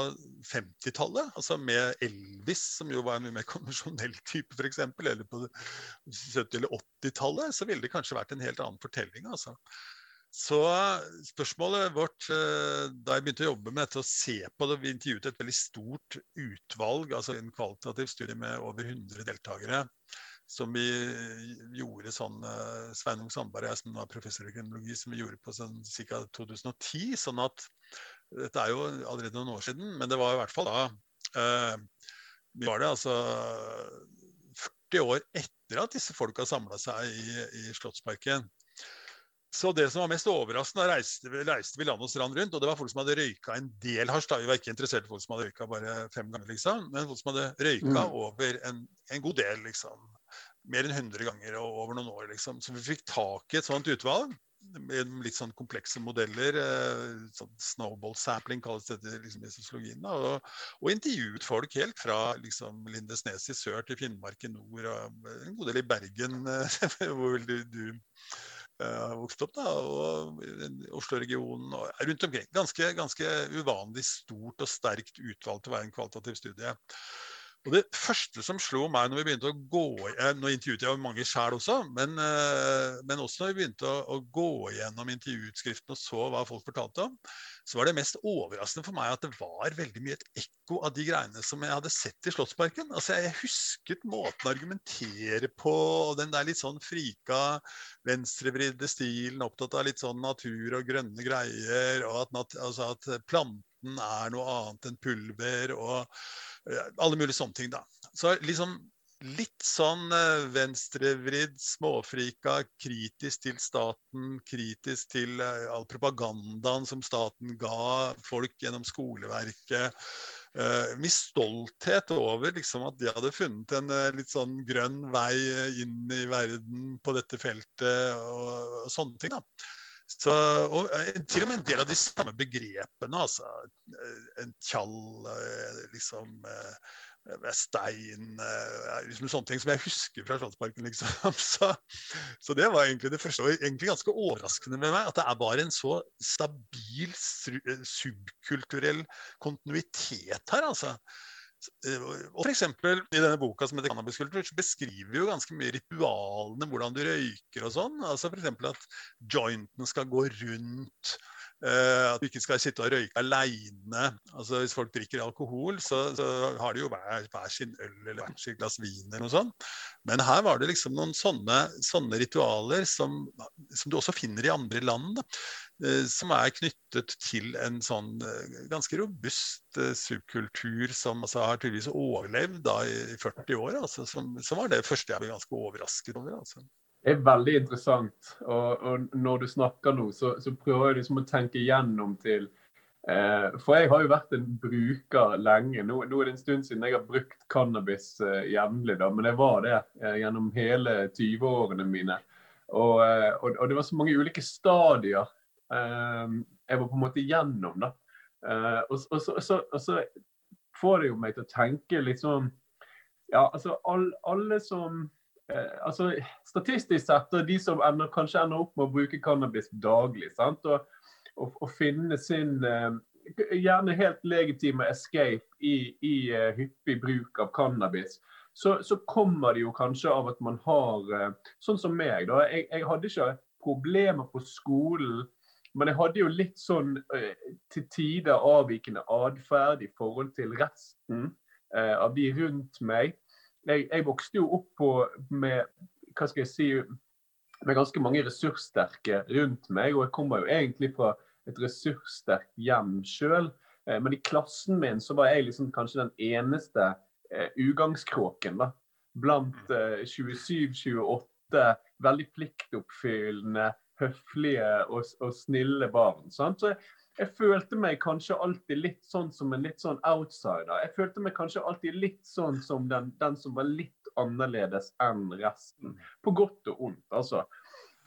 50-tallet, altså med Elvis, som jo var en mye mer konvensjonell type f.eks., eller på 70- eller 80-tallet, så ville det kanskje vært en helt annen fortelling. altså. Så spørsmålet vårt uh, da jeg begynte å jobbe med dette, å se på det Vi intervjuet et veldig stort utvalg, altså en kvalitativ studie med over 100 deltakere. Som vi gjorde sånn uh, Sveinung Sandberg, jeg som var professor i kriminologi, som vi gjorde på sånn ca. 2010. sånn at dette er jo allerede noen år siden, men det var i hvert fall da eh, var det altså 40 år etter at disse folka samla seg i, i Slottsparken. Så det som var mest overraskende, reiste, reiste vi land og strand rundt, og det var folk som hadde røyka en del hasj. Vi var ikke interessert i folk som hadde røyka bare fem ganger, liksom, men folk som hadde røyka mm. over en, en, god del, liksom. Mer enn 100 ganger over noen år, liksom. Så vi fikk tak i et sånt utvalg. Med litt sånn komplekse modeller. Sånn snowball sampling kalles dette liksom, i sosiologien. Og, og, intervjuet folk helt fra liksom, Lindesnes i sør til Finnmark i nord, og en god del i Bergen, <laughs> hvor du, du har vokst opp, da, og Oslo-regionen og rundt omkring. Ganske, ganske uvanlig stort og sterkt utvalg til å være en kvalitativ studie. Og Det første som slo meg når vi begynte å gå eh, Nå intervjuet jeg mange sjæl også, men, eh, men, også når vi begynte å, å gå gjennom intervjuutskriften og så hva folk fortalte om, så var det mest overraskende for meg at det var veldig mye et ekko av de greiene som jeg hadde sett i Slottsparken. Altså, Jeg husket måten å argumentere på, og den der litt sånn frika, venstrevridde stilen, opptatt av litt sånn natur og grønne greier, og at, altså at planten er noe annet enn pulver. og alle mulige sånne ting, da. Så liksom litt sånn eh, venstrevridd, småfrika, kritisk til staten, kritisk til eh, all propagandaen som staten ga folk gjennom skoleverket. Uh, Min stolthet over liksom, at de hadde funnet en uh, litt sånn grønn vei inn i verden på dette feltet og, og sånne ting. da. Så, og eh, til og med en del av de samme begrepene. altså eh, En tjall, eh, liksom stein liksom Sånne ting som jeg husker fra Slottsparken. Liksom. <laughs> Så, så, det var egentlig det første. Og egentlig ganske overraskende med meg at det er bare en så stabil subkulturell kontinuitet her. altså. Eh, og for eksempel, I denne boka som heter 'Cannabis Culture', så beskriver vi jo ganske mye ritualene, hvordan du røyker og sånn. Altså F.eks. at jointen skal gå rundt. Uh, at du ikke skal sitte og røyke aleine. Altså, hvis folk drikker alkohol, så, så har de jo hver, hver, sin øl eller hvert sitt glass vin eller noe sånt. Men her var det liksom noen sånne, sånne ritualer som, som, du også finner i andre land. Da. Eh, som er knyttet til en sånn eh, ganske robust eh, subkultur som altså, har tydeligvis overlevd da, i 40 år. Altså, som, som, var det første jeg ble ganske overrasket over. Altså. Det er veldig interessant. Og, og når du snakker nå, så, så, prøver jeg liksom å tenke gjennom til eh, For jeg har jo vært en bruker lenge. Nå, nå, er det en stund siden jeg har brukt cannabis eh, jevnlig, men jeg var det eh, gjennom hele 20-årene mine. Og, og, og, det var så mange ulike stadier jeg var på en måte gjennom. da. Eh, og, og, så, og, så, og, så, får det jo meg til å tenke sånn Ja, altså all, alle som eh, altså Statistisk sett, og de som ender, kanskje ender opp med å bruke cannabis daglig, sant? Og, og, finne sin eh, gjerne helt legitime escape i, i hyppig bruk av cannabis, så, så, kommer det jo kanskje av at man har Sånn som meg, da. Jeg, jeg hadde ikke problemer på skolen men jeg hadde jo litt sånn eh, til tider avvikende atferd i forhold til resten eh, av de rundt meg. Jeg, jeg, vokste jo opp på, med hva skal jeg si, med ganske mange ressurssterke rundt meg. Og jeg kommer jo egentlig fra et ressurssterkt hjem sjøl. Eh, men i klassen min så var jeg liksom kanskje den eneste eh, ugangskråken da, blant eh, 27-28 veldig pliktoppfyllende høflige og, og snille barn. Sant? Så jeg, jeg, følte meg kanskje alltid litt sånn som en litt sånn outsider. Jeg følte meg kanskje alltid litt sånn som den, den som var litt annerledes enn resten. På godt og ondt, altså.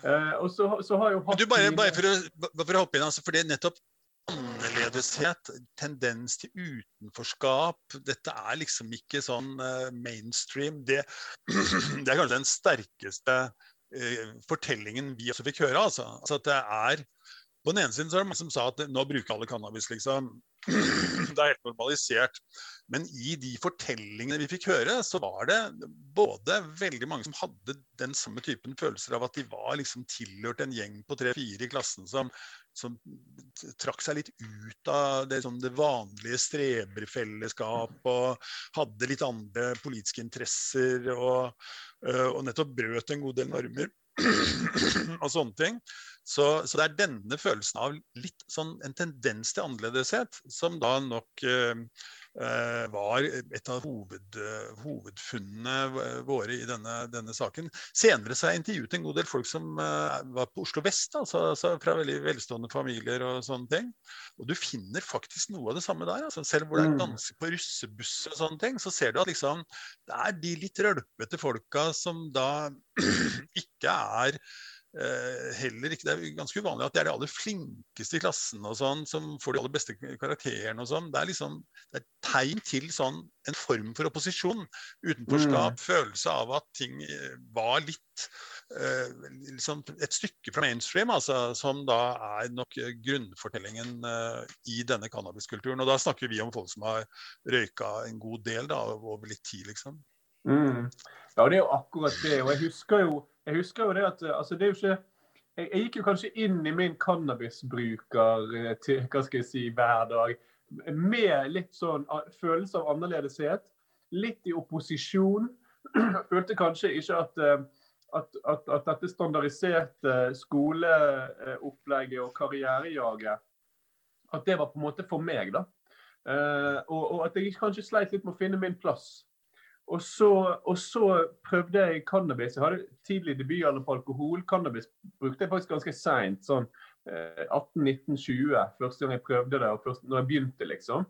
Eh, og så, så, har jeg jo hatt du bare, bare, for å, bare for å hoppe inn, altså, for det er nettopp annerledeshet, tendens til utenforskap. Dette er liksom ikke sånn uh, mainstream. Det, <clears throat> det, er kanskje den sterkeste Eh, fortellingen vi også fikk høre. Altså. altså at det er På den ene siden så er det mange som sa at nå bruker alle cannabis, liksom. <clears throat> Det er helt normalisert. Men i de fortellingene vi fikk høre, så var det både veldig mange som hadde den samme typen følelser av at de var liksom tilhørt en gjeng på tre-fire i klassen som, som trakk seg litt ut av det, sånn, det vanlige streberfellesskap og hadde litt andre politiske interesser. og Eh, og nettopp brøt en god del normer <clears throat> og sånne ting. Så, så, det er denne følelsen av litt sånn en tendens til annerledeshet som da nok Eh, var et av hoved, hovedfunnene våre i denne, denne, saken. Senere så har jeg intervjuet en god del folk som eh, var på Oslo vest, altså, altså fra veldig velstående familier og sånne ting. Og du finner faktisk noe av det samme der. Altså, selv hvor det er danser ganske på russebuss og sånne ting, så ser du at liksom, det er de litt rølpete folka som da <clears throat> ikke er eh, heller ikke Det er ganske uvanlig at det er de aller flinkeste i klassen og sånn, som får de aller beste karakterene og sånn. Det er liksom det er tegn til sånn en form for opposisjon. Utenforskap, mm. følelse av at ting eh, var litt eh, liksom et stykke fra mainstream, altså, som da er nok grunnfortellingen eh, i denne cannabiskulturen. Og da snakker vi om folk som har røyka en god del da, over litt tid, liksom. Mm. Ja, det er jo akkurat det. Og jeg husker jo, jeg husker jo det at altså, det er jo ikke jeg, jeg, gikk jo kanskje inn i min cannabisbruker eh, til, hva skal jeg si, hver dag med litt sånn følelse av annerledeshet. Litt i opposisjon. <clears throat> Følte kanskje ikke at, eh, at, at, at dette standardiserte skoleopplegget og karrierejaget at det var på en måte for meg, da. Og, og, at jeg kanskje sleit litt med å finne min plass. Og så, og så, prøvde jeg cannabis. Jeg hadde tidlig debutalder på alkohol. Cannabis brukte jeg faktisk ganske seint. Sånn eh, 18-19-20. Første gang jeg prøvde det, og først, når jeg begynte, liksom.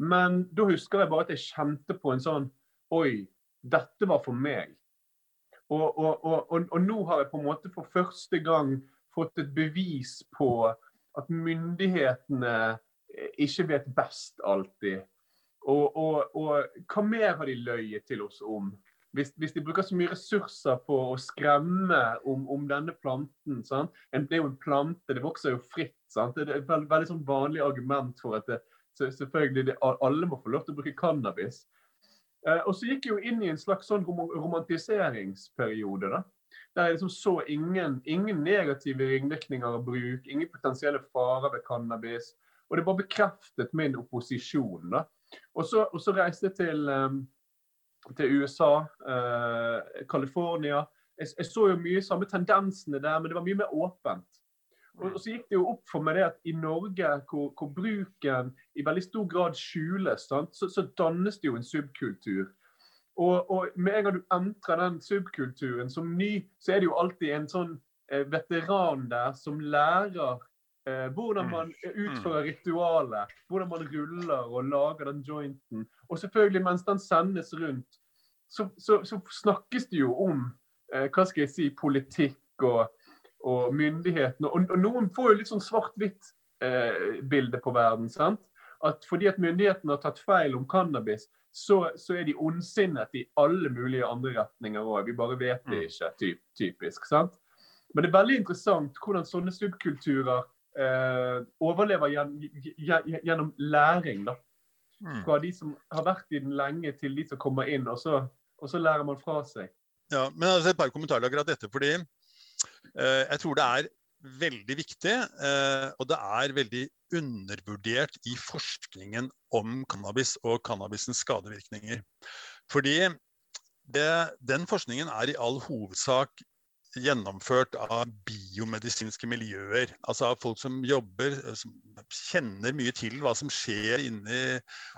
Men da husker jeg bare at jeg kjente på en sånn Oi, dette var for meg. Og, og, og, nå har jeg på en måte for første gang fått et bevis på at myndighetene ikke vet best alltid. Og, og, og, hva mer har de løyet til oss om? Hvis, hvis, de bruker så mye ressurser på å skremme om, om denne planten sant? Det er jo en plante, det vokser jo fritt. Sant? Det er et veldig, veldig sånn vanlig argument for at det, selvfølgelig det, alle må få lov til å bruke cannabis. Eh, og så gikk jeg jo inn i en slags sånn romantiseringsperiode. da. Der jeg liksom så ingen, ingen negative ringvirkninger av bruk, ingen potensielle farer ved cannabis. Og det bare bekreftet min opposisjon. da. Og så, reiste jeg til, um, til USA, uh, California. Jeg, jeg, så jo mye samme tendensene der, men det var mye mer åpent. Og, og så gikk det jo opp for meg det at i Norge, hvor, hvor bruken i veldig stor grad skjules, så, så, dannes det jo en subkultur. Og, og, med en gang du entrer den subkulturen som ny, så er det jo alltid en sånn eh, veteran der som lærer Eh, hvordan mm. man utfører mm. ritualet, hvordan man ruller og lager den jointen. Og selvfølgelig, mens den sendes rundt, så, så, så snakkes det jo om eh, hva skal jeg si, politikk og, og myndighetene. Og, og, noen får jo litt sånn svart-hvitt-bilde eh, på verden. sant? At fordi at myndighetene har tatt feil om cannabis, så, så er de ondsinnet i alle mulige andre retninger òg. Vi bare vet det mm. ikke, typ, typisk. sant? Men det er veldig interessant hvordan sånne subkulturer overlever gjennom læring. da. Mm. Fra de som har vært i den lenge, til de som kommer inn, og så, og så lærer man fra seg. Ja, men altså Et par kommentarer akkurat dette. fordi eh, Jeg tror det er veldig viktig, eh, og det er veldig undervurdert i forskningen om cannabis og cannabisens skadevirkninger. Fordi det, den forskningen er i all hovedsak gjennomført av biomedisinske miljøer. Altså av folk som jobber, eh, som kjenner mye til hva som skjer inni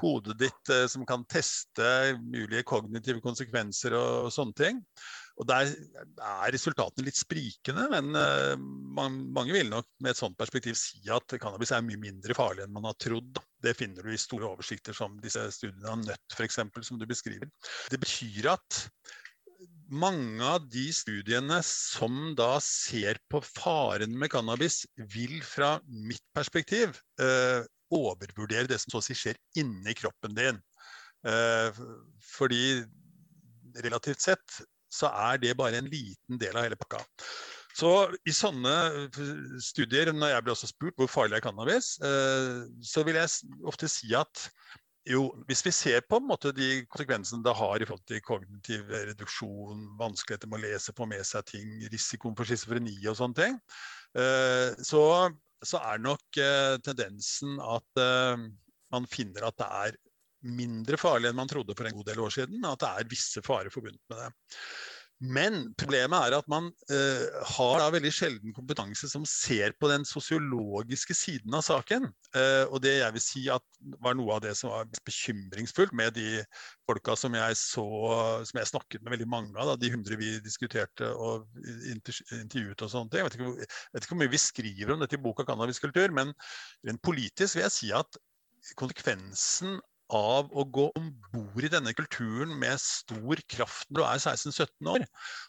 hodet ditt, eh, som kan teste mulige kognitive konsekvenser og, og sånne ting. Og Der er resultatene litt sprikende, men uh, man, mange vil nok med et sånt perspektiv si at cannabis er mye mindre farlig enn man har trodd. Det finner du i store oversikter som disse studiene av nøtt f.eks., som du beskriver. Det betyr at mange av de studiene som da ser på faren med cannabis, vil fra mitt perspektiv eh, overvurdere det som så å si skjer inni kroppen din. Eh, fordi relativt sett så er det bare en liten del av hele pakka. Så i sånne studier, når jeg blir også spurt hvor farlig er cannabis, eh, så vil jeg ofte si at jo, hvis vi ser på måte, de konsekvensene det har i forhold til kognitiv reduksjon, vanskeligheter med å lese, få med seg ting, risikoen for schizofreni og sånne ting, eh, så, så, er nok eh, tendensen at eh, man finner at det er mindre farlig enn man trodde for en god del år siden. At det er visse farer forbundet med det. Men problemet er at man uh, har da veldig sjelden kompetanse som ser på den sosiologiske siden av saken. Uh, og det jeg vil si at var noe av det som var bekymringsfullt med de folka som jeg så, som jeg snakket med veldig mange av, da, de hundre vi diskuterte og intervjuet og sånne ting. Jeg vet ikke, jeg vet ikke hvor mye vi skriver om dette i boka 'Cannabiskultur', men rent politisk vil jeg si at konsekvensen av å gå om bord i denne kulturen med stor kraft når du er 16-17 år.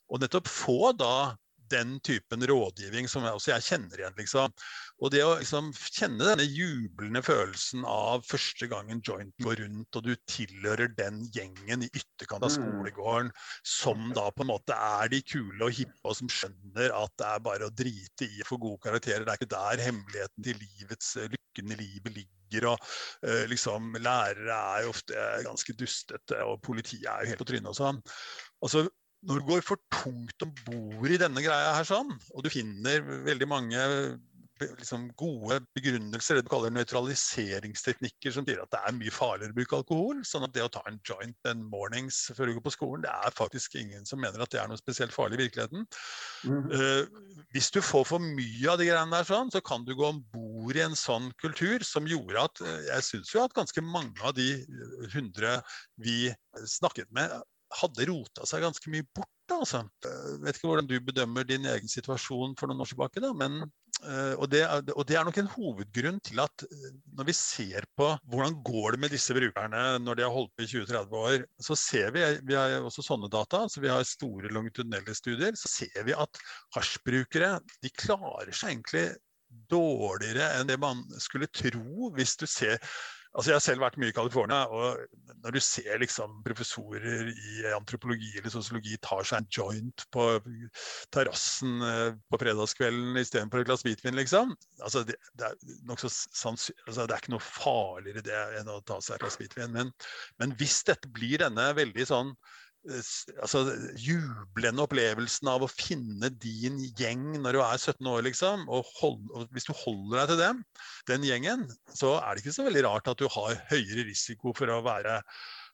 Og nettopp få da den typen rådgivning som jeg, også jeg kjenner igjen. liksom. Og det å liksom kjenne denne jublende følelsen av første gangen jointen går rundt, og du tilhører den gjengen i ytterkant av mm. skolegården som da på en måte er de kule og hippe, og som skjønner at det er bare å drite i å få gode karakterer. Det er ikke der hemmeligheten til livets lykken i livet ligger. Og uh, liksom Lærere er jo ofte ganske dustete, og politiet er jo helt på trynet og sånn. Altså, når du går for tungt om bord i denne greia her sånn, og du finner veldig mange liksom, gode begrunnelser, det du kaller nøytraliseringsteknikker, som sier at det er mye farligere å bruke alkohol. Sånn at det å ta en joint en mornings før du går på skolen, det er faktisk ingen som mener at det er noe spesielt farlig i virkeligheten. Mm. Uh, hvis du får for mye av de greiene der sånn, så kan du gå om bord i en sånn kultur som gjorde at uh, Jeg syns jo at ganske mange av de hundre vi snakket med, hadde rota seg ganske mye bort. Altså. Jeg vet ikke hvordan du bedømmer din egen situasjon for noen år tilbake, da, men, eh, og, det er, og, det er, nok en hovedgrunn til at eh, når vi ser på hvordan går det med disse brukerne når de har holdt på i 20-30 år, så ser vi vi har også sånne data, så vi har store longitudinelle studier, så ser vi at hasjbrukere de klarer seg egentlig dårligere enn det man skulle tro hvis du ser Altså, jeg har selv vært mye i California, og når du ser liksom professorer i antropologi eller sosiologi tar seg en joint på terrassen eh, på fredagskvelden istedenfor et glass hvitvin, liksom altså, det, det, er altså, det, er ikke noe farligere det enn å ta seg et glass hvitvin. Men, men hvis dette blir denne veldig sånn altså, jublende opplevelsen av å finne din gjeng når du er 17 år, liksom. Og, hold, og, hvis du holder deg til dem, den gjengen, så er det ikke så veldig rart at du har høyere risiko for å være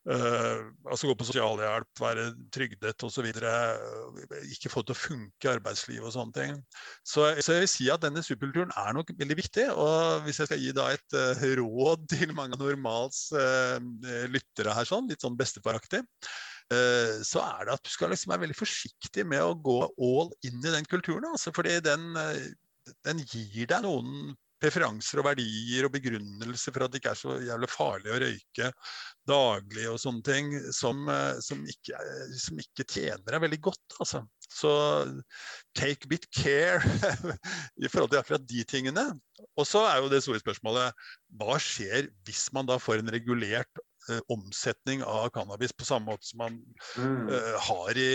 Uh, altså gå på sosialhjelp, være trygdet osv. Uh, ikke få det til å funke i arbeidslivet og sånne ting. Så, så, jeg vil si at denne superkulturen er nok veldig viktig. Og hvis jeg skal gi da et uh, råd til mange av normals uh, lyttere her, sånn, litt sånn bestefaraktig, så er det at du skal liksom være veldig forsiktig med å gå all in i den kulturen. Altså, fordi den, eh, den gir deg noen preferanser og verdier og begrunnelser for at det ikke er så jævlig farlig å røyke daglig og sånne ting, som, eh, som, ikke, som ikke, tjener deg veldig godt. Altså. Så take a bit care <laughs> i forhold til akkurat de tingene. Og så er jo det store spørsmålet hva skjer hvis man da får en regulert eh, omsetning av cannabis på samme måte som man mm. eh, har i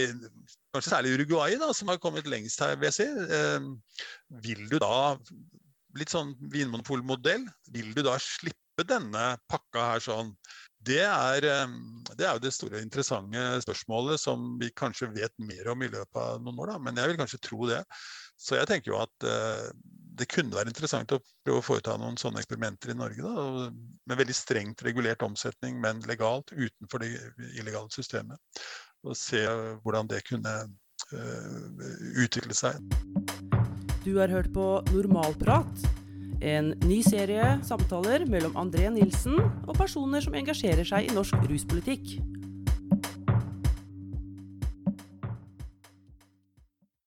kanskje særlig Uruguay, da, som har kommet lengst her, vil jeg si. Eh, vil du da Litt sånn vinmonopolmodell. Vil du da slippe denne pakka her sånn? Det er, eh, det er, jo det store interessante spørsmålet som vi kanskje vet mer om i løpet av noen år. Da. Men jeg vil kanskje tro det. Så jeg tenker jo at uh, det kunne være interessant å prøve å foreta noen sånne eksperimenter i Norge. Da, med veldig strengt regulert omsetning, men legalt utenfor det illegale systemet. Og se hvordan det kunne uh, utvikle seg. Du har hørt på Normalprat. En ny serie samtaler mellom André Nilsen og personer som engasjerer seg i norsk ruspolitikk.